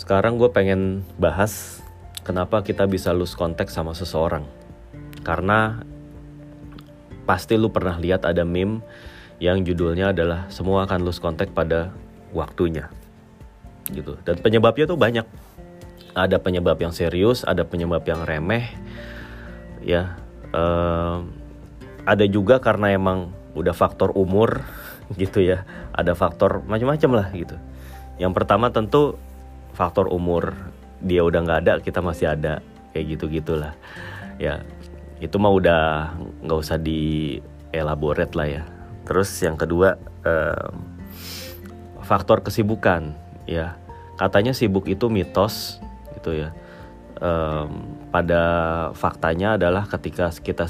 Sekarang gue pengen bahas kenapa kita bisa lose contact sama seseorang. Karena pasti lu pernah lihat ada meme yang judulnya adalah semua akan lose contact pada waktunya. Gitu. Dan penyebabnya tuh banyak. Ada penyebab yang serius, ada penyebab yang remeh. Ya, um, ada juga karena emang udah faktor umur gitu ya. Ada faktor macam-macam lah gitu. Yang pertama tentu faktor umur dia udah nggak ada kita masih ada. Kayak gitu gitulah ya itu mah udah nggak usah di elaborate lah ya. Terus yang kedua um, faktor kesibukan ya. Katanya sibuk itu mitos gitu ya. Um, pada faktanya adalah ketika kita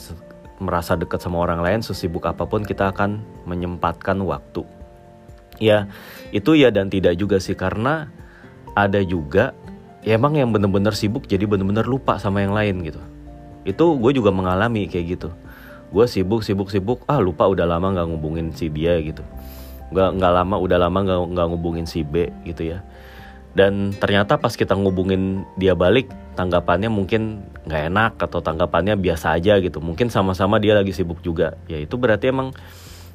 merasa dekat sama orang lain sesibuk apa pun kita akan menyempatkan waktu. Ya itu ya dan tidak juga sih karena ada juga ya emang yang bener-bener sibuk jadi bener-bener lupa sama yang lain gitu. Itu gue juga mengalami kayak gitu. Gue sibuk sibuk sibuk ah lupa udah lama nggak ngubungin si dia gitu. Nggak nggak lama udah lama nggak nggak ngubungin si B gitu ya. Dan ternyata pas kita ngubungin dia balik tanggapannya mungkin nggak enak atau tanggapannya biasa aja gitu. Mungkin sama-sama dia lagi sibuk juga. Ya itu berarti emang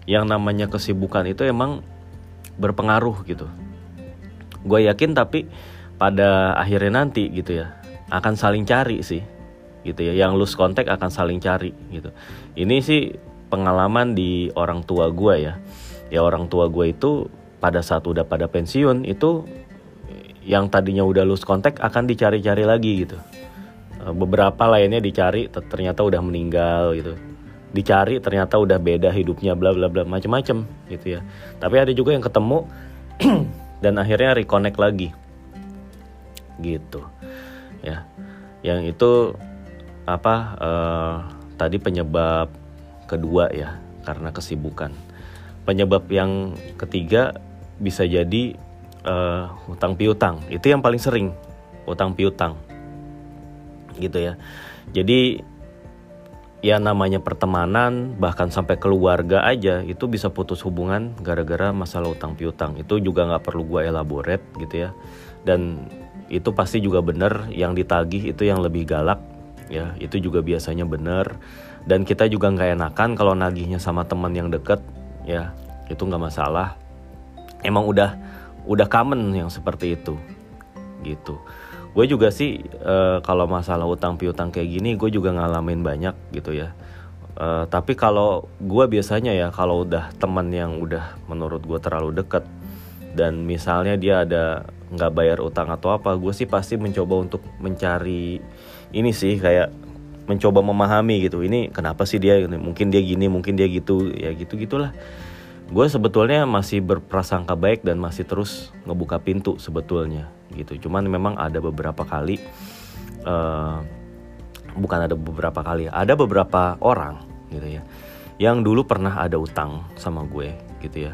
yang namanya kesibukan itu emang berpengaruh gitu gue yakin tapi pada akhirnya nanti gitu ya akan saling cari sih gitu ya. Yang lose contact akan saling cari gitu. Ini sih pengalaman di orang tua gue ya. Ya orang tua gue itu pada saat udah pada pensiun itu yang tadinya udah lose contact akan dicari-cari lagi gitu. Eh, beberapa lainnya dicari ternyata udah meninggal gitu. Dicari ternyata udah beda hidupnya bla bla bla macem-macem gitu ya. Tapi ada juga yang ketemu dan akhirnya reconnect lagi. Gitu. Ya. Yang itu apa uh, tadi penyebab kedua ya karena kesibukan. Penyebab yang ketiga bisa jadi uh, utang piutang. Itu yang paling sering utang piutang. Gitu ya. Jadi ya namanya pertemanan bahkan sampai keluarga aja itu bisa putus hubungan gara-gara masalah utang piutang. Itu juga nggak perlu gue elaborate gitu ya. Dan itu pasti juga bener yang ditagih itu yang lebih galak ya. Itu juga biasanya bener. Dan kita juga nggak enakan kalau nagihnya sama teman yang deket ya. Itu nggak masalah. Emang udah udah common yang seperti itu gitu gue juga sih uh, kalau masalah utang piutang kayak gini gue juga ngalamin banyak gitu ya. Uh, tapi kalau gue biasanya ya kalau udah teman yang udah menurut gue terlalu deket dan misalnya dia ada nggak bayar utang atau apa gue sih pasti mencoba untuk mencari ini sih kayak mencoba memahami gitu. Ini kenapa sih dia mungkin dia gini mungkin dia gitu ya gitu gitulah gue sebetulnya masih berprasangka baik dan masih terus ngebuka pintu sebetulnya gitu. Cuman memang ada beberapa kali uh, bukan ada beberapa kali ada beberapa orang gitu ya yang dulu pernah ada utang sama gue gitu ya.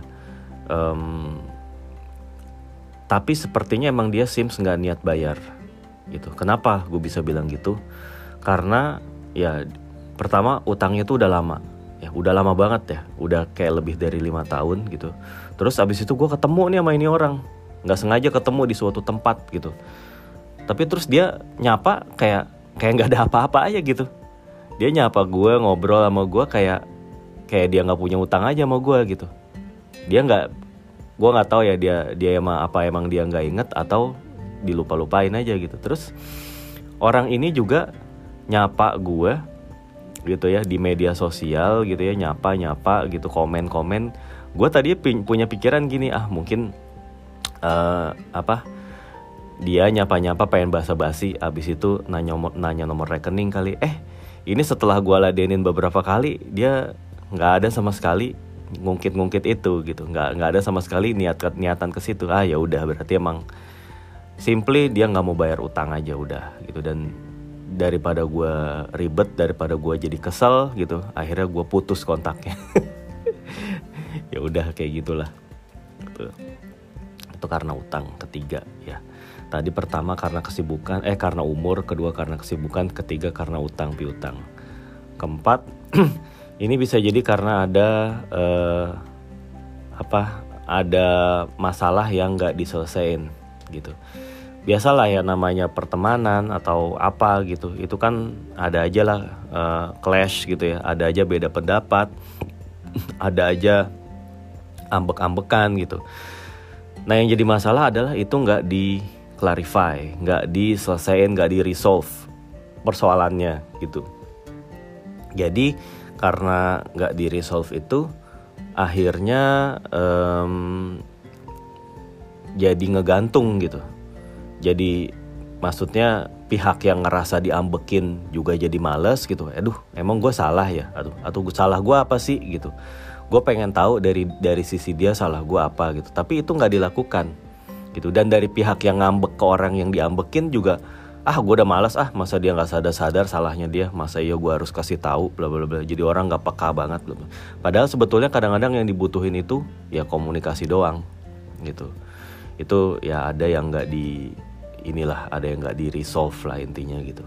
Um, tapi sepertinya emang dia sims nggak niat bayar gitu. Kenapa gue bisa bilang gitu? Karena ya pertama utangnya tuh udah lama. Ya udah lama banget ya. Udah kayak lebih dari lima tahun gitu. Terus abis itu gue ketemu nih sama ini orang nggak sengaja ketemu di suatu tempat gitu. Tapi terus dia nyapa kayak kayak nggak ada apa-apa aja gitu. Dia nyapa gue ngobrol sama gue kayak kayak dia nggak punya utang aja sama gue gitu. Dia nggak gue nggak tahu ya dia dia emang apa emang dia nggak inget atau dilupa lupain aja gitu. Terus orang ini juga nyapa gue gitu ya di media sosial gitu ya nyapa nyapa gitu komen komen gue tadi punya pikiran gini ah mungkin uh, apa dia nyapa nyapa pengen basa basi abis itu nanya nanya nomor rekening kali. Eh ini setelah gue ladenin beberapa kali dia nggak ada sama sekali ngungkit-ngungkit itu gitu. Nggak nggak ada sama sekali niat niatan ke situ. Ah ya udah berarti emang simply dia nggak mau bayar utang aja udah gitu. Dan daripada gue ribet daripada gue jadi kesel gitu akhirnya gue putus kontaknya. Ya udah kayak gitulah. Itu itu karena utang ketiga ya. Tadi pertama karena kesibukan eh karena umur kedua karena kesibukan ketiga karena utang piutang. Keempat ini bisa jadi karena ada eh, apa ada masalah yang nggak diselesaikan gitu. Biasalah ya namanya pertemanan atau apa gitu. Itu kan ada aja lah uh, clash gitu ya. Ada aja beda pendapat ada aja ambek-ambekan gitu nah yang jadi masalah adalah itu nggak di clarify nggak diselesaikan nggak di resolve persoalannya gitu. Jadi karena nggak di resolve itu akhirnya um, jadi ngegantung gitu. Jadi maksudnya pihak yang ngerasa diambekin juga jadi males gitu. Aduh emang gue salah ya? Aduh atau salah gue apa sih gitu gue pengen tahu dari dari sisi dia salah gue apa gitu. Tapi itu nggak dilakukan gitu. Dan dari pihak yang ngambek ke orang yang diambekin juga ah gue udah malas ah masa dia nggak sadar sadar salahnya dia? Masa iya gue harus kasih tahu? Bla bla bla. Jadi orang nggak peka banget bla, padahal sebetulnya kadang-kadang yang dibutuhin itu ya komunikasi doang gitu. Itu ya ada yang nggak di inilah ada yang nggak di resolve lah intinya gitu.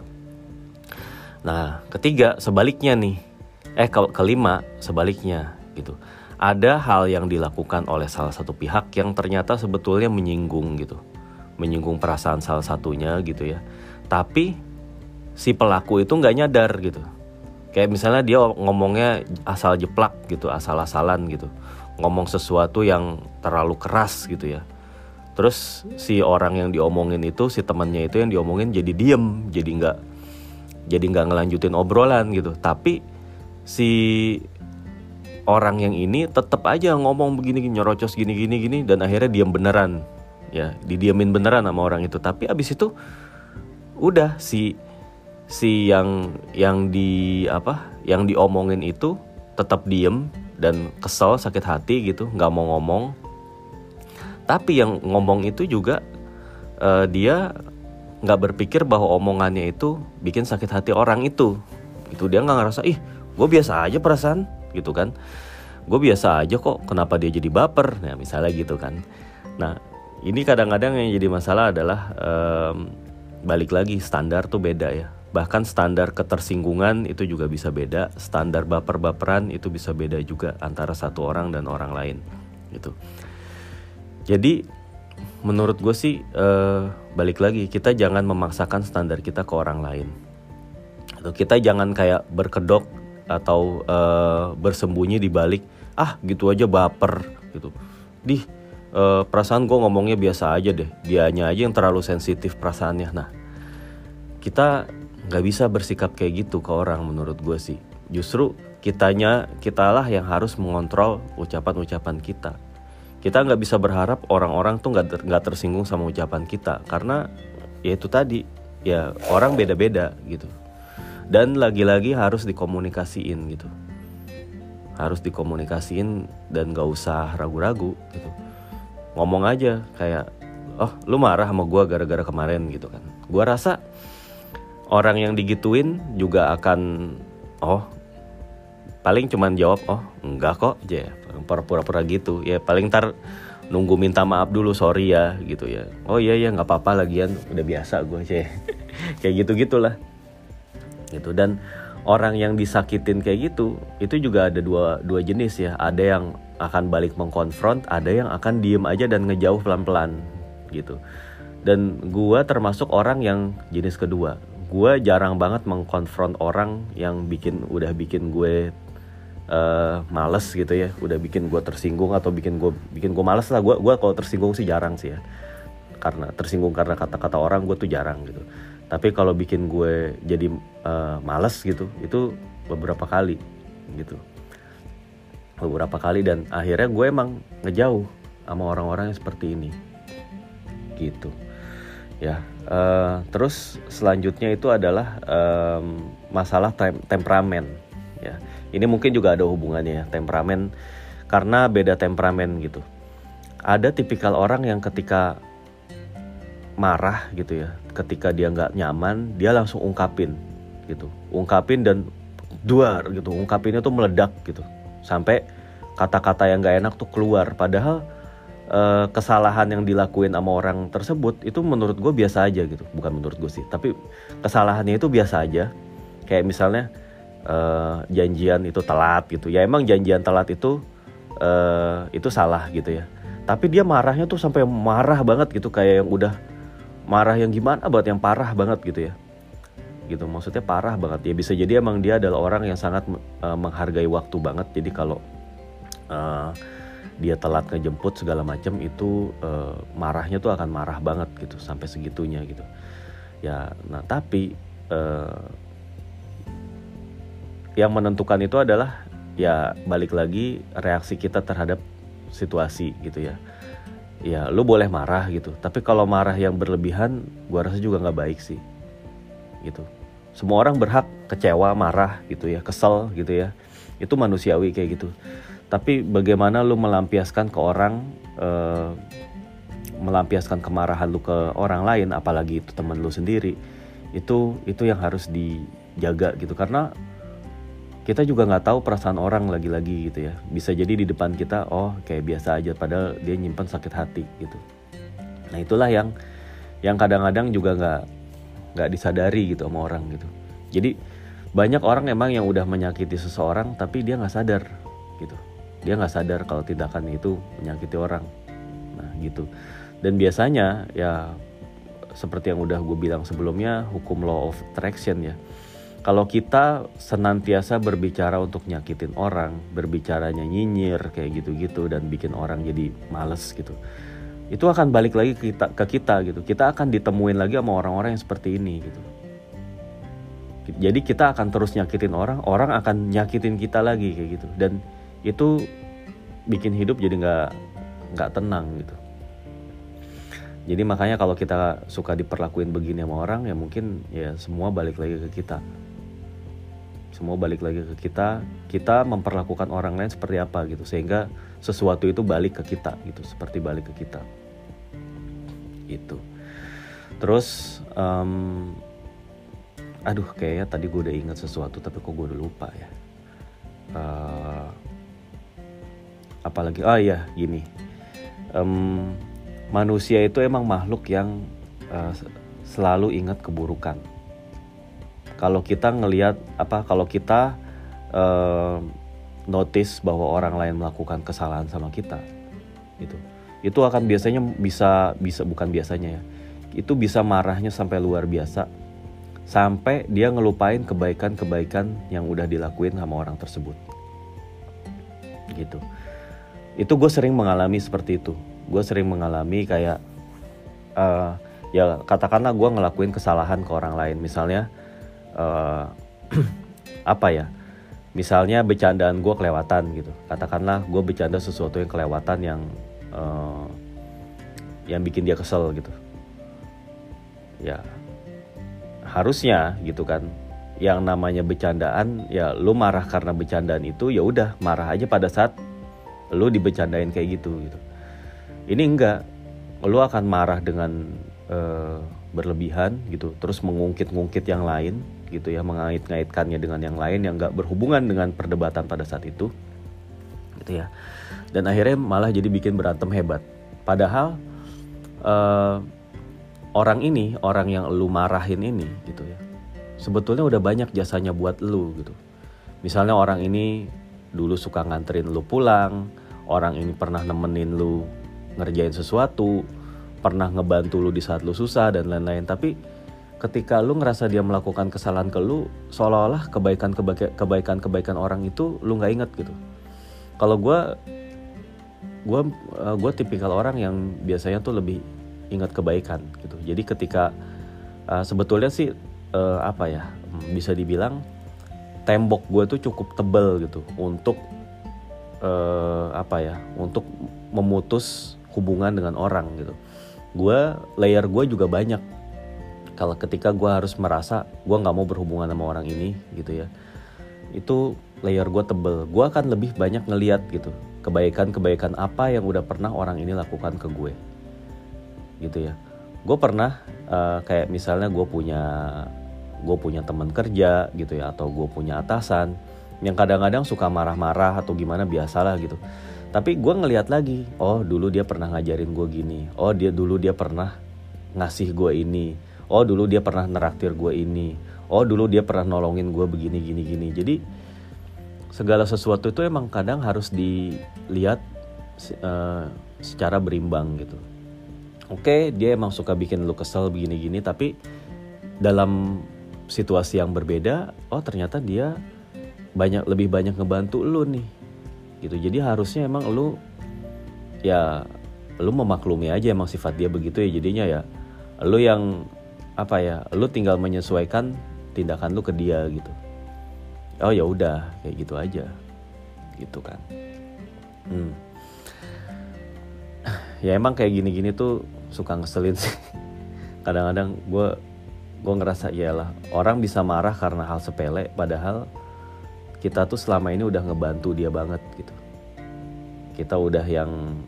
Nah ketiga sebaliknya nih. Eh ke kelima sebaliknya gitu. Ada hal yang dilakukan oleh salah satu pihak yang ternyata sebetulnya menyinggung gitu. Menyinggung perasaan salah satunya gitu ya. Tapi si pelaku itu nggak nyadar gitu. Kayak misalnya dia ngomongnya asal jeplak gitu asal-asalan gitu. Ngomong sesuatu yang terlalu keras gitu ya. Terus si orang yang diomongin itu si temannya itu yang diomongin jadi diem jadi nggak jadi nggak ngelanjutin obrolan gitu. Tapi si orang yang ini tetap aja ngomong begini nyerocos gini gini gini dan akhirnya diem beneran. Ya didiemin beneran sama orang itu. Tapi abis itu udah si si yang yang di apa yang diomongin itu tetap diem dan kesel sakit hati gitu nggak mau ngomong. Tapi yang ngomong itu juga uh, dia nggak berpikir bahwa omongannya itu bikin sakit hati orang itu. Itu dia nggak ngerasa ih gue biasa aja perasaan gitu kan. Gue biasa aja kok kenapa dia jadi baper? Nah misalnya gitu kan. Nah ini kadang-kadang yang jadi masalah adalah um, balik lagi standar tuh beda ya. Bahkan standar ketersinggungan itu juga bisa beda standar baper-baperan itu bisa beda juga antara satu orang dan orang lain gitu. Jadi menurut gue sih uh, balik lagi kita jangan memaksakan standar kita ke orang lain. Atau kita jangan kayak berkedok atau uh, bersembunyi di balik ah gitu aja baper gitu. Di uh, perasaan gue ngomongnya biasa aja deh. Dianya aja yang terlalu sensitif perasaannya. Nah kita nggak bisa bersikap kayak gitu ke orang menurut gue sih. Justru kitanya kitalah yang harus mengontrol ucapan-ucapan kita kita nggak bisa berharap orang-orang tuh nggak nggak tersinggung sama ucapan kita karena ya itu tadi ya orang beda-beda gitu dan lagi-lagi harus dikomunikasiin gitu. Harus dikomunikasiin dan nggak usah ragu-ragu gitu. Ngomong aja kayak oh lu marah sama gue gara-gara kemarin gitu kan. Gue rasa orang yang digituin juga akan oh paling cuman jawab oh enggak kok aja pura-pura gitu. Ya paling ntar nunggu minta maaf dulu sorry ya gitu ya. Oh iya ya nggak apa-apa lagian udah biasa gue sih kayak gitu gitulah gitu. Dan orang yang disakitin kayak gitu itu juga ada dua dua jenis ya. Ada yang akan balik mengkonfront ada yang akan diem aja dan ngejauh pelan-pelan gitu. Dan gue termasuk orang yang jenis kedua. Gue jarang banget mengkonfront orang yang bikin udah bikin gue uh, males gitu ya. Udah bikin gue tersinggung atau bikin gue bikin gue males lah. Gue gue kalau tersinggung sih jarang sih ya. Karena tersinggung karena kata-kata orang gue tuh jarang gitu tapi kalau bikin gue jadi uh, males gitu itu beberapa kali gitu. Beberapa kali dan akhirnya gue emang ngejauh sama orang-orang yang seperti ini gitu. Ya uh, terus selanjutnya itu adalah um, masalah tem temperamen ya. Ini mungkin juga ada hubungannya ya, temperamen karena beda temperamen gitu. Ada tipikal orang yang ketika marah gitu ya, ketika dia nggak nyaman, dia langsung ungkapin gitu, ungkapin dan duar gitu, ungkapinnya tuh meledak gitu, sampai kata-kata yang nggak enak tuh keluar. Padahal eh, kesalahan yang dilakuin sama orang tersebut itu menurut gue biasa aja gitu, bukan menurut gue sih, tapi kesalahannya itu biasa aja. Kayak misalnya uh, janjian itu telat gitu. Ya emang janjian telat itu uh, itu salah gitu ya. Tapi dia marahnya tuh sampai marah banget gitu. Kayak yang udah marah yang gimana buat yang parah banget gitu ya? Gitu maksudnya parah banget. Ya bisa jadi emang dia adalah orang yang sangat uh, menghargai waktu banget. Jadi kalau uh, dia telat ngejemput segala macam itu uh, marahnya tuh akan marah banget gitu sampai segitunya gitu. Ya nah tapi uh, yang menentukan itu adalah ya balik lagi reaksi kita terhadap situasi gitu ya ya lu boleh marah gitu. Tapi kalau marah yang berlebihan gua rasa juga nggak baik sih. Gitu. Semua orang berhak kecewa marah gitu ya kesel gitu ya. Itu manusiawi kayak gitu. Tapi bagaimana lu melampiaskan ke orang uh, melampiaskan kemarahan lu ke orang lain apalagi itu teman lu sendiri itu itu yang harus dijaga gitu. Karena kita juga nggak tahu perasaan orang lagi-lagi gitu ya. Bisa jadi di depan kita oh kayak biasa aja padahal dia nyimpan sakit hati gitu. Nah itulah yang yang kadang-kadang juga nggak nggak disadari gitu sama orang gitu. Jadi banyak orang emang yang udah menyakiti seseorang tapi dia nggak sadar gitu. Dia nggak sadar kalau tindakan itu menyakiti orang. Nah gitu. Dan biasanya ya seperti yang udah gue bilang sebelumnya hukum law of attraction ya kalau kita senantiasa berbicara untuk nyakitin orang, berbicaranya nyinyir kayak gitu-gitu dan bikin orang jadi males gitu. Itu akan balik lagi ke kita, ke kita gitu. Kita akan ditemuin lagi sama orang-orang yang seperti ini gitu. Jadi kita akan terus nyakitin orang, orang akan nyakitin kita lagi kayak gitu. Dan itu bikin hidup jadi nggak nggak tenang gitu. Jadi makanya kalau kita suka diperlakuin begini sama orang ya mungkin ya semua balik lagi ke kita semua balik lagi ke kita kita memperlakukan orang lain seperti apa gitu sehingga sesuatu itu balik ke kita gitu seperti balik ke kita. Itu terus um, aduh kayaknya tadi gue udah ingat sesuatu tapi kok gue udah lupa ya. Uh, apalagi oh iya gini. Um, manusia itu emang makhluk yang uh, selalu ingat keburukan kalau kita ngelihat apa kalau kita uh, notice bahwa orang lain melakukan kesalahan sama kita gitu. Itu akan biasanya bisa bisa bukan biasanya ya. Itu bisa marahnya sampai luar biasa. Sampai dia ngelupain kebaikan-kebaikan yang udah dilakuin sama orang tersebut. Gitu. Itu gue sering mengalami seperti itu. Gue sering mengalami kayak uh, ya katakanlah gue ngelakuin kesalahan ke orang lain. Misalnya uh, apa ya misalnya bercandaan gue kelewatan gitu. Katakanlah gue bercanda sesuatu yang kelewatan yang uh, yang bikin dia kesel gitu. Ya harusnya gitu kan. Yang namanya bercandaan ya lu marah karena bercandaan itu ya udah marah aja pada saat lu dibecandain kayak gitu gitu. Ini enggak. Lu akan marah dengan uh, berlebihan gitu terus mengungkit-ngungkit yang lain gitu ya mengait-ngaitkannya dengan yang lain yang nggak berhubungan dengan perdebatan pada saat itu gitu ya. Dan akhirnya malah jadi bikin berantem hebat. Padahal uh, orang ini orang yang lu marahin ini gitu ya sebetulnya udah banyak jasanya buat lu gitu. Misalnya orang ini dulu suka nganterin lu pulang orang ini pernah nemenin lu ngerjain sesuatu pernah ngebantu lu di saat lu susah dan lain-lain. Tapi ketika lu ngerasa dia melakukan kesalahan ke lu seolah-olah kebaikan kebaikan kebaikan orang itu lu nggak inget gitu. Kalau gue gue uh, gue tipikal orang yang biasanya tuh lebih ingat kebaikan gitu. Jadi ketika uh, sebetulnya sih uh, apa ya hmm, bisa dibilang tembok gue tuh cukup tebel gitu untuk uh, apa ya untuk memutus hubungan dengan orang gitu. Gue layer gue juga banyak kalau ketika gue harus merasa gue nggak mau berhubungan sama orang ini gitu ya itu layer gue tebel. Gue akan lebih banyak ngeliat gitu kebaikan-kebaikan apa yang udah pernah orang ini lakukan ke gue. Gitu ya. Gue pernah uh, kayak misalnya gue punya gue punya teman kerja gitu ya atau gue punya atasan yang kadang-kadang suka marah-marah atau gimana biasalah gitu. Tapi gue ngeliat lagi oh dulu dia pernah ngajarin gue gini oh dia dulu dia pernah ngasih gue ini oh dulu dia pernah neraktir gue ini. Oh dulu dia pernah nolongin gue begini gini gini. Jadi segala sesuatu itu emang kadang harus dilihat uh, secara berimbang gitu. Oke dia emang suka bikin lu kesel begini-gini tapi dalam situasi yang berbeda oh ternyata dia banyak lebih banyak ngebantu lu nih. Gitu. Jadi harusnya emang lu ya lu memaklumi aja emang sifat dia begitu ya. Jadinya ya lu yang apa ya lu tinggal menyesuaikan tindakan lu ke dia gitu. Oh ya udah kayak gitu aja. Gitu kan. Hmm. ya emang kayak gini-gini tuh suka ngeselin sih. Kadang-kadang gue gue ngerasa iyalah orang bisa marah karena hal sepele padahal kita tuh selama ini udah ngebantu dia banget gitu. Kita udah yang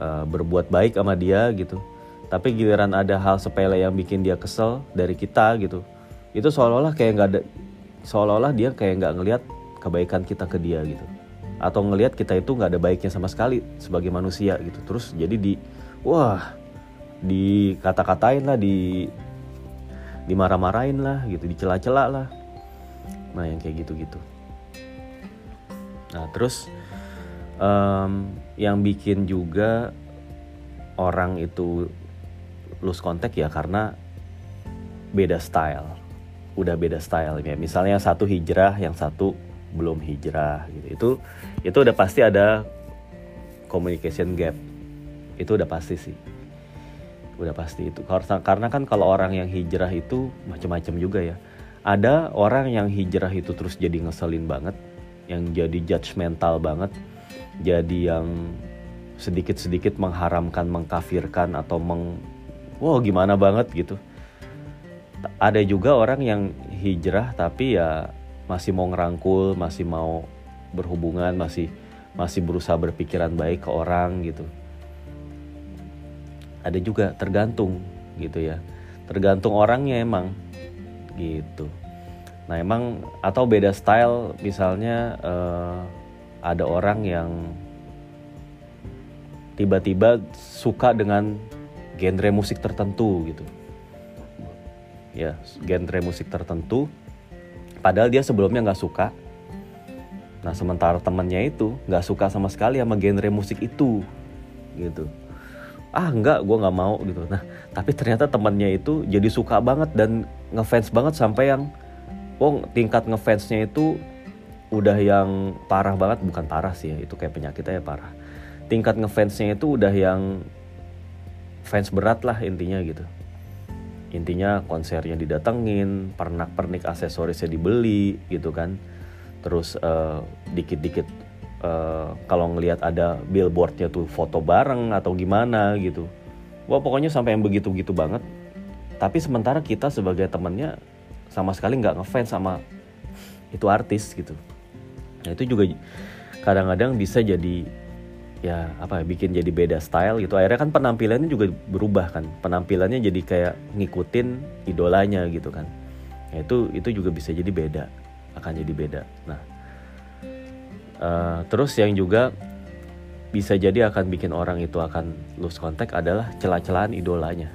uh, berbuat baik sama dia gitu tapi giliran ada hal sepele yang bikin dia kesel dari kita gitu. Itu seolah-olah kayak nggak ada seolah-olah dia kayak nggak ngelihat kebaikan kita ke dia gitu. Atau ngelihat kita itu nggak ada baiknya sama sekali sebagai manusia gitu. Terus jadi di wah di kata-katain lah di dimarah-marahin lah gitu dicela-cela lah. Nah yang kayak gitu-gitu. Nah terus um, yang bikin juga orang itu lose contact ya karena beda style. Udah beda style ya misalnya yang satu hijrah yang satu belum hijrah gitu. Itu itu udah pasti ada communication gap. Itu udah pasti sih. Udah pasti itu. Karena karena kan kalau orang yang hijrah itu macam-macam juga ya. Ada orang yang hijrah itu terus jadi ngeselin banget yang jadi judgmental banget jadi yang sedikit-sedikit mengharamkan mengkafirkan atau meng wow gimana banget gitu. Ada juga orang yang hijrah tapi ya masih mau ngerangkul masih mau berhubungan masih masih berusaha berpikiran baik ke orang gitu. Ada juga tergantung gitu ya. Tergantung orangnya emang gitu. Nah emang atau beda style misalnya uh, ada orang yang tiba-tiba suka dengan genre musik tertentu gitu. Ya genre musik tertentu. Padahal dia sebelumnya nggak suka. Nah sementara temennya itu nggak suka sama sekali sama genre musik itu gitu. Ah nggak gue nggak mau gitu. Nah tapi ternyata temennya itu jadi suka banget dan ngefans banget sampai yang oh tingkat ngefansnya itu udah yang parah banget. Bukan parah sih ya itu kayak penyakitnya ya parah. Tingkat ngefansnya itu udah yang fans berat lah intinya gitu. Intinya konsernya didatengin pernak pernik aksesorisnya dibeli gitu kan. Terus uh, dikit-dikit uh, kalau ngelihat ada billboardnya tuh foto bareng atau gimana gitu. Wah pokoknya sampai yang begitu-gitu banget. Tapi sementara kita sebagai temennya sama sekali nggak ngefans sama itu artis gitu. Nah itu juga kadang-kadang bisa jadi ya apa ya, bikin jadi beda style gitu. Akhirnya kan penampilannya juga berubah kan. Penampilannya jadi kayak ngikutin idolanya gitu kan. Ya, itu itu juga bisa jadi beda akan jadi beda. Nah uh, terus yang juga bisa jadi akan bikin orang itu akan lose contact adalah celah-celahan idolanya.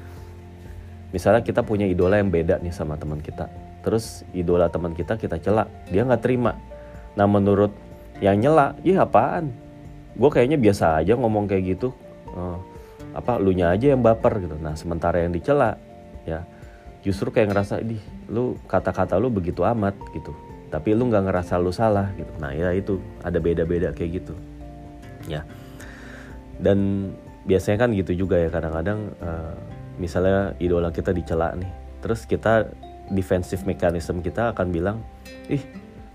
Misalnya kita punya idola yang beda nih sama teman kita. Terus idola teman kita kita celak dia nggak terima. Nah menurut yang nyela ya apaan gue kayaknya biasa aja ngomong kayak gitu. Uh, apa lu nya aja yang baper gitu. Nah sementara yang dicela ya justru kayak ngerasa di lu kata-kata lu begitu amat gitu. Tapi lu nggak ngerasa lu salah gitu. Nah ya itu ada beda-beda kayak gitu. Ya. Dan biasanya kan gitu juga ya kadang-kadang uh, misalnya idola kita dicela nih terus kita defensive mechanism kita akan bilang ih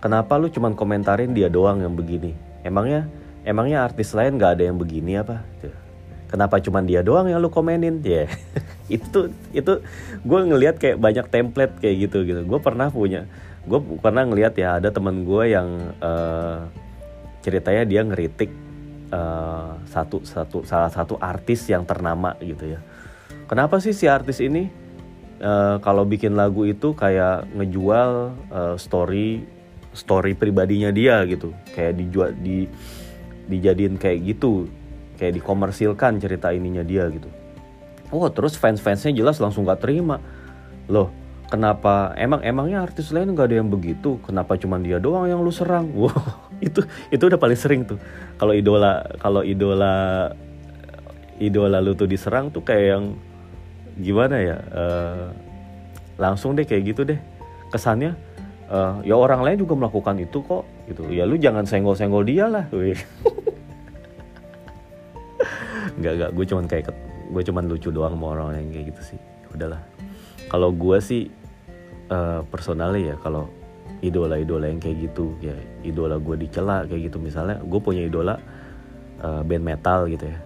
kenapa lu cuman komentarin dia doang yang begini? Emangnya emangnya artis lain gak ada yang begini apa? Kenapa cuma dia doang yang lu komenin? Ya yeah. itu itu gue ngelihat kayak banyak template kayak gitu gitu. Gue pernah punya gue pernah ngelihat ya ada teman gue yang uh, ceritanya dia ngeritik uh, satu satu salah satu artis yang ternama gitu ya. Kenapa sih si artis ini uh, kalau bikin lagu itu kayak ngejual uh, story story pribadinya dia gitu? Kayak dijual di dijadiin kayak gitu kayak dikomersilkan cerita ininya dia gitu. Oh terus fans-fansnya jelas langsung gak terima. Loh kenapa emang emangnya artis lain nggak ada yang begitu? Kenapa cuma dia doang yang lu serang? Wow itu itu udah paling sering tuh. Kalau idola kalau idola idola lu tuh diserang tuh kayak yang gimana ya uh, langsung deh kayak gitu deh. Kesannya uh, ya orang lain juga melakukan itu kok gitu. Ya lu jangan senggol-senggol dia lah nggak nggak gue cuman kayak gue cuman lucu doang sama orang yang kayak gitu sih. Udahlah. Kalau gue sih uh, personalnya ya kalau idola-idola yang kayak gitu ya idola gue dicela kayak gitu. Misalnya gue punya idola uh, band metal gitu ya.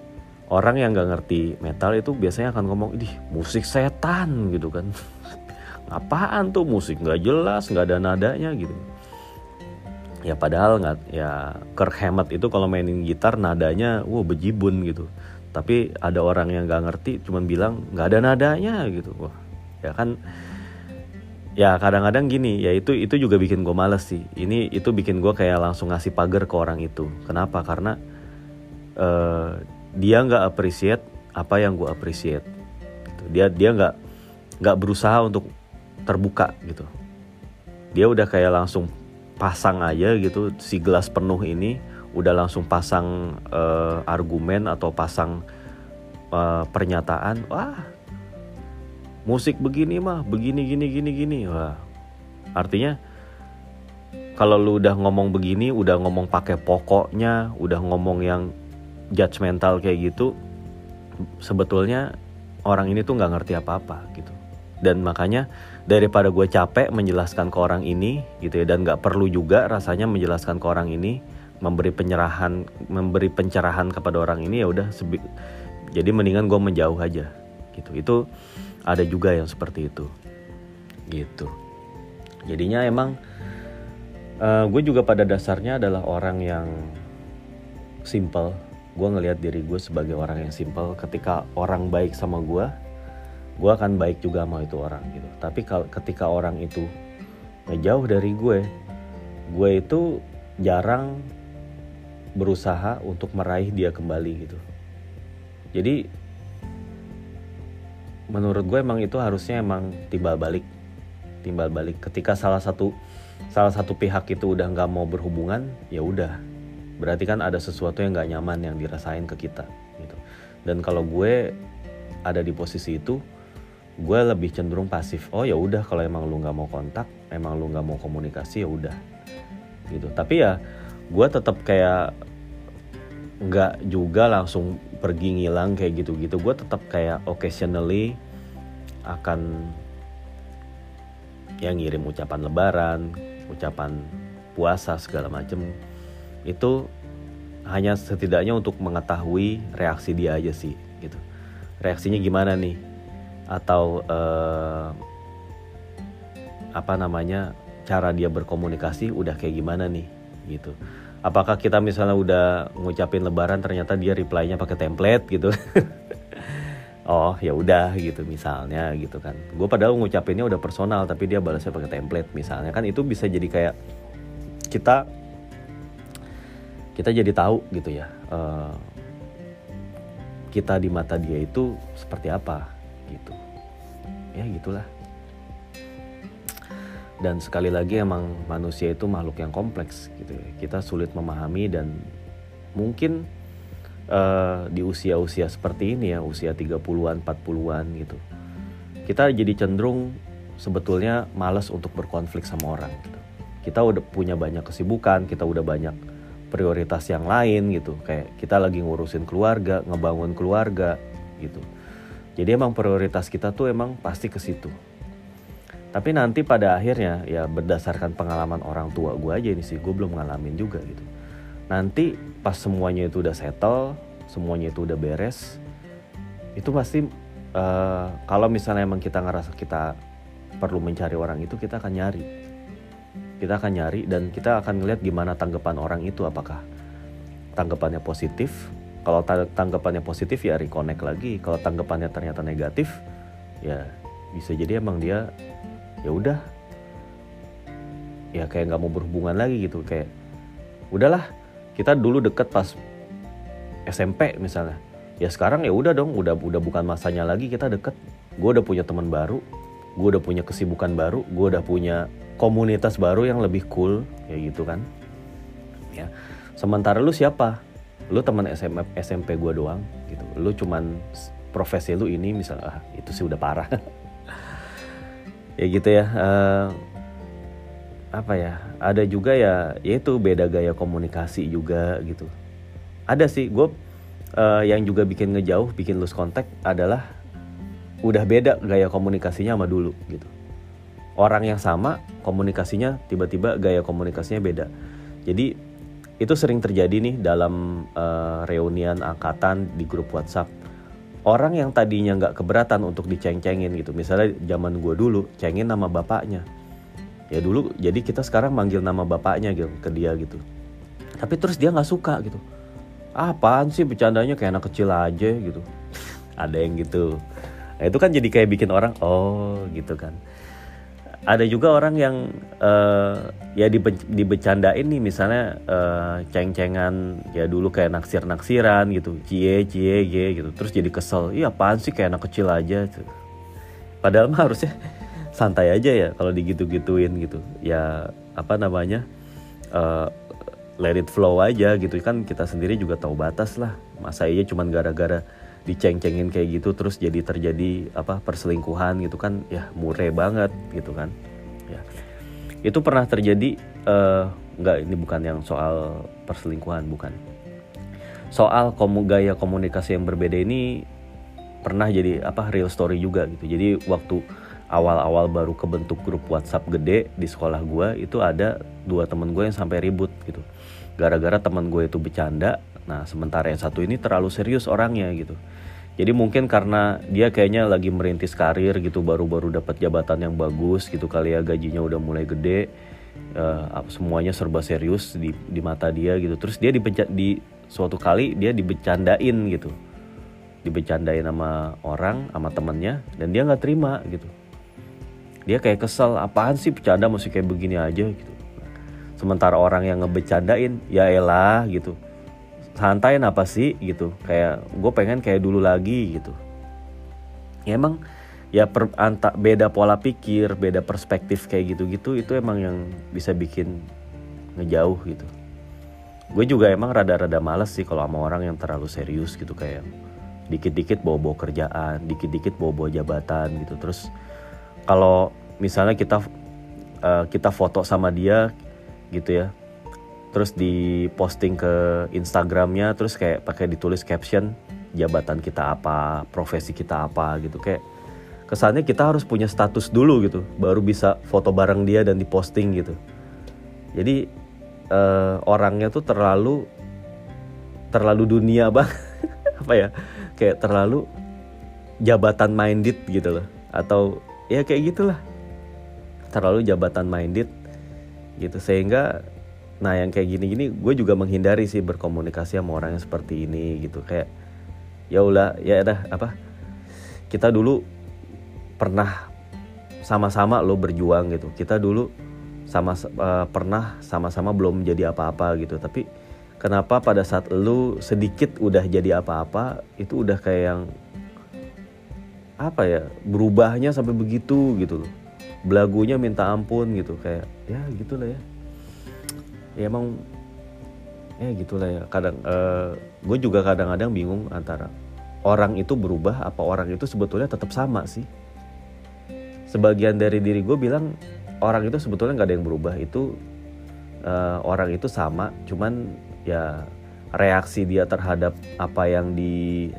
Orang yang nggak ngerti metal itu biasanya akan ngomong ih musik setan gitu kan. Apaan tuh? Musik nggak jelas nggak ada nadanya gitu. Ya padahal nggak ya Kirk itu kalau mainin gitar nadanya wow bejibun gitu tapi ada orang yang nggak ngerti cuman bilang nggak ada nadanya gitu. Wah ya kan ya kadang-kadang gini ya itu itu juga bikin gue males sih. Ini itu bikin gue kayak langsung ngasih pagar ke orang itu. Kenapa? Karena uh, dia nggak appreciate apa yang gue appreciate gitu. dia dia nggak nggak berusaha untuk terbuka gitu. Dia udah kayak langsung pasang aja gitu si gelas penuh ini udah langsung pasang uh, argumen atau pasang uh, pernyataan wah musik begini mah begini gini gini gini. Wah artinya kalau lu udah ngomong begini udah ngomong pakai pokoknya udah ngomong yang judgmental kayak gitu sebetulnya orang ini tuh nggak ngerti apa-apa gitu. Dan makanya daripada gue capek menjelaskan ke orang ini gitu ya dan nggak perlu juga rasanya menjelaskan ke orang ini memberi penyerahan memberi pencerahan kepada orang ini ya udah jadi mendingan gue menjauh aja gitu. Itu ada juga yang seperti itu gitu. Jadinya emang uh, gue juga pada dasarnya adalah orang yang simple gue ngelihat diri gue sebagai orang yang simple ketika orang baik sama gue gue akan baik juga sama itu orang gitu. Tapi kalau ketika orang itu ngejauh dari gue gue itu jarang berusaha untuk meraih dia kembali gitu. Jadi menurut gue emang itu harusnya emang timbal balik. Timbal balik. Ketika salah satu salah satu pihak itu udah nggak mau berhubungan ya udah. Berarti kan ada sesuatu yang nggak nyaman yang dirasain ke kita gitu. Dan kalau gue ada di posisi itu gue lebih cenderung pasif. Oh ya udah kalau emang lu nggak mau kontak emang lu nggak mau komunikasi ya udah gitu. Tapi ya gue tetap kayak nggak juga langsung pergi ngilang kayak gitu-gitu. Gue tetap kayak occasionally akan yang ngirim ucapan lebaran ucapan puasa segala macem. Itu hanya setidaknya untuk mengetahui reaksi dia aja sih gitu. Reaksinya gimana nih? Atau uh, apa namanya cara dia berkomunikasi udah kayak gimana nih gitu. Apakah kita misalnya udah ngucapin lebaran ternyata dia reply-nya pakai template gitu? Oh ya udah gitu misalnya gitu kan. Gue padahal ngucapinnya udah personal tapi dia balasnya pakai template misalnya. Kan itu bisa jadi kayak kita kita jadi tahu gitu ya uh, kita di mata dia itu seperti apa gitu. Ya gitulah dan sekali lagi emang manusia itu makhluk yang kompleks gitu ya. Kita sulit memahami dan mungkin uh, di usia-usia seperti ini ya, usia 30-an, 40-an gitu. Kita jadi cenderung sebetulnya malas untuk berkonflik sama orang gitu. Kita udah punya banyak kesibukan, kita udah banyak prioritas yang lain gitu. Kayak kita lagi ngurusin keluarga, ngebangun keluarga gitu. Jadi emang prioritas kita tuh emang pasti ke situ tapi nanti pada akhirnya ya berdasarkan pengalaman orang tua gue aja ini sih gue belum ngalamin juga gitu. Nanti pas semuanya itu udah settle semuanya itu udah beres itu pasti uh, kalau misalnya emang kita ngerasa kita perlu mencari orang itu kita akan nyari. Kita akan nyari dan kita akan ngeliat gimana tanggapan orang itu apakah tanggapannya positif. Kalau tanggapannya positif ya reconnect lagi. Kalau tanggapannya ternyata negatif ya bisa jadi emang dia ya udah. Ya kayak nggak mau berhubungan lagi gitu kayak udahlah kita dulu deket pas SMP misalnya. Ya sekarang ya udah dong udah udah bukan masanya lagi kita deket. Gue udah punya teman baru gue udah punya kesibukan baru gue udah punya komunitas baru yang lebih cool ya gitu kan. Ya sementara lu siapa? Lu teman SMP SMP gue doang gitu. Lu cuman profesi lu ini misalnya ah, itu sih udah parah ya gitu ya. Uh, apa ya? Ada juga ya yaitu beda gaya komunikasi juga gitu. Ada sih gue uh, yang juga bikin ngejauh bikin lose contact adalah udah beda gaya komunikasinya sama dulu gitu. Orang yang sama komunikasinya tiba-tiba gaya komunikasinya beda. Jadi itu sering terjadi nih dalam uh, reunian angkatan di grup WhatsApp orang yang tadinya nggak keberatan untuk diceng-cengin gitu. Misalnya zaman gue dulu cengin nama bapaknya. Ya dulu jadi kita sekarang manggil nama bapaknya gitu ke dia gitu. Tapi terus dia nggak suka gitu. Ah, apaan sih bercandanya kayak anak kecil aja gitu. Ada yang gitu. Nah, itu kan jadi kayak bikin orang oh gitu kan ada juga orang yang uh, ya dibe dibecandain nih misalnya uh, ceng-cengan ya dulu kayak naksir-naksiran gitu. Cie cie gitu. Terus jadi kesel. Iya apaan sih kayak anak kecil aja tuh. padahal mah harusnya santai aja ya kalau digitu-gituin gitu. Ya apa namanya uh, let it flow aja gitu. Kan kita sendiri juga tahu batas lah. Masa iya cuman gara-gara diceng-cengin kayak gitu terus jadi terjadi apa perselingkuhan gitu kan ya mureh banget gitu kan ya. Itu pernah terjadi uh, nggak ini bukan yang soal perselingkuhan bukan. Soal komu gaya komunikasi yang berbeda ini pernah jadi apa real story juga gitu. Jadi waktu awal-awal baru kebentuk grup WhatsApp gede di sekolah gue itu ada dua temen gue yang sampai ribut gitu. Gara-gara temen gue itu bercanda nah sementara yang satu ini terlalu serius orangnya gitu. Jadi mungkin karena dia kayaknya lagi merintis karir gitu baru-baru dapat jabatan yang bagus gitu kali ya gajinya udah mulai gede uh, semuanya serba serius di di mata dia gitu. Terus dia dibenca di suatu kali dia dibecandain gitu. Dibecandain sama orang sama temennya dan dia nggak terima gitu. Dia kayak kesel apaan sih bercanda masih kayak begini aja? gitu. Sementara orang yang ngebecandain ya elah gitu santai apa sih gitu. Kayak gue pengen kayak dulu lagi gitu. Ya emang ya per, anta, beda pola pikir beda perspektif kayak gitu-gitu itu emang yang bisa bikin ngejauh gitu. Gue juga emang rada-rada males sih kalau sama orang yang terlalu serius gitu. Kayak dikit-dikit bawa-bawa kerjaan dikit-dikit bawa-bawa jabatan gitu. Terus kalau misalnya kita uh, kita foto sama dia gitu ya terus di posting ke Instagramnya terus kayak pakai ditulis caption jabatan kita apa? Profesi kita apa? gitu. Kayak kesannya kita harus punya status dulu gitu baru bisa foto bareng dia dan diposting gitu. Jadi uh, orangnya tuh terlalu terlalu dunia bang. Apa ya? Kayak terlalu jabatan minded gitu loh. Atau ya kayak gitulah. Terlalu jabatan minded gitu. Sehingga nah yang kayak gini-gini gue juga menghindari sih berkomunikasi sama orang yang seperti ini gitu. Kayak ya udah ya udah apa kita dulu pernah sama-sama lo berjuang gitu. Kita dulu sama uh, pernah sama-sama belum jadi apa-apa gitu. Tapi kenapa pada saat lu sedikit udah jadi apa-apa itu udah kayak yang apa ya berubahnya sampai begitu gitu belagunya minta ampun gitu. Kayak ya gitulah ya ya emang ya gitulah ya. Kadang uh, eh, gue juga kadang-kadang bingung antara orang itu berubah apa orang itu sebetulnya tetap sama sih. Sebagian dari diri gue bilang orang itu sebetulnya nggak ada yang berubah. Itu uh, orang itu sama cuman ya reaksi dia terhadap apa yang di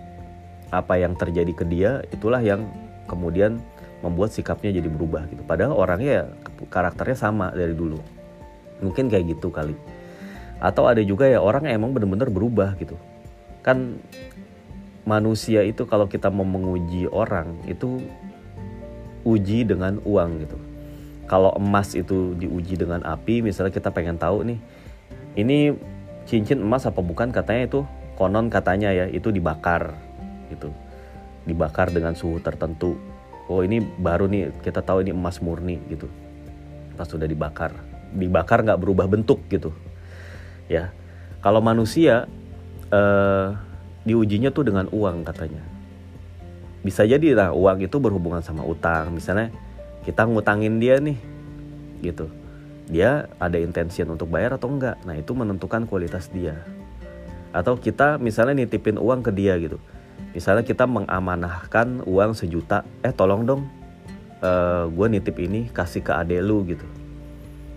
apa yang terjadi ke dia itulah yang kemudian membuat sikapnya jadi berubah gitu. Padahal orangnya ya karakternya sama dari dulu mungkin kayak gitu kali. Atau ada juga ya orang emang bener-bener berubah gitu. Kan manusia itu kalau kita mau menguji orang itu uji dengan uang gitu. Kalau emas itu diuji dengan api misalnya kita pengen tahu nih ini cincin emas apa bukan? Katanya itu konon katanya ya itu dibakar gitu. Dibakar dengan suhu tertentu. Oh ini baru nih kita tahu ini emas murni gitu. Pas sudah dibakar dibakar nggak berubah bentuk gitu. Ya kalau manusia eh, diujinya tuh dengan uang katanya. Bisa jadi lah uang itu berhubungan sama utang. Misalnya kita ngutangin dia nih gitu. Dia ada intention untuk bayar atau enggak nah itu menentukan kualitas dia. Atau kita misalnya nitipin uang ke dia gitu. Misalnya kita mengamanahkan uang sejuta eh tolong dong uh, eh, gue nitip ini kasih ke ade lu gitu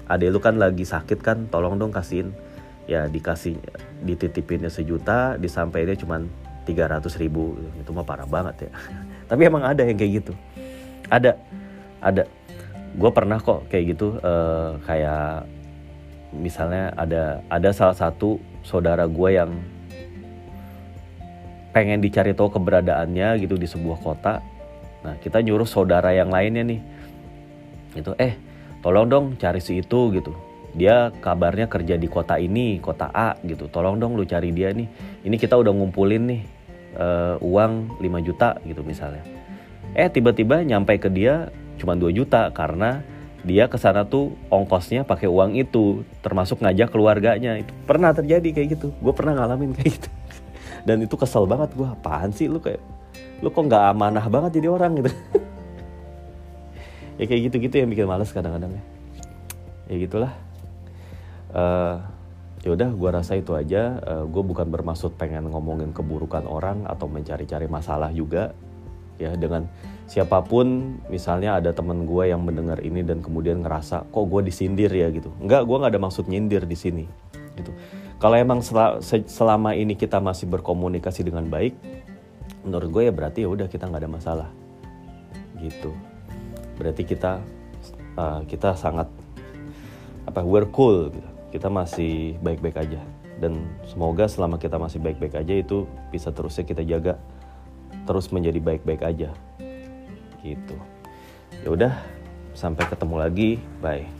ade lu kan lagi sakit kan tolong dong kasihin. Ya dikasih dititipinnya sejuta disampaikannya cuma tiga ratus ribu. Itu mah parah banget ya. Tapi emang ada yang kayak gitu. Ada ada. Gue pernah kok kayak gitu uh, kayak misalnya ada ada salah satu saudara gue yang pengen dicari tahu keberadaannya gitu di sebuah kota. Nah kita nyuruh saudara yang lainnya nih. Itu eh tolong dong cari si itu gitu. Dia kabarnya kerja di kota ini kota A gitu. Tolong dong lu cari dia nih. Ini kita udah ngumpulin nih uh, uang 5 juta gitu misalnya. Eh tiba-tiba nyampe ke dia cuma 2 juta karena dia ke sana tuh ongkosnya pakai uang itu termasuk ngajak keluarganya. Itu pernah terjadi kayak gitu. Gue pernah ngalamin kayak gitu. Dan itu kesel banget gue apaan sih lu kayak lu kok nggak amanah banget jadi orang gitu ya kayak gitu-gitu yang bikin males kadang-kadang ya. Ya gitulah. Uh, ya udah gue rasa itu aja. Uh, eh, gue bukan bermaksud pengen ngomongin keburukan orang atau mencari-cari masalah juga. Ya dengan siapa pun misalnya ada teman gue yang mendengar ini dan kemudian ngerasa kok gue disindir ya? gitu. Enggak gue nggak ada maksud nyindir di sini gitu. Kalau emang selama ini kita masih berkomunikasi dengan baik menurut gue ya berarti ya udah kita nggak ada masalah gitu berarti kita uh, kita sangat apa we're cool gitu. Kita masih baik-baik aja. Dan semoga selama kita masih baik-baik aja itu bisa terusnya kita jaga terus menjadi baik-baik aja. Gitu. Ya udah sampai ketemu lagi. Bye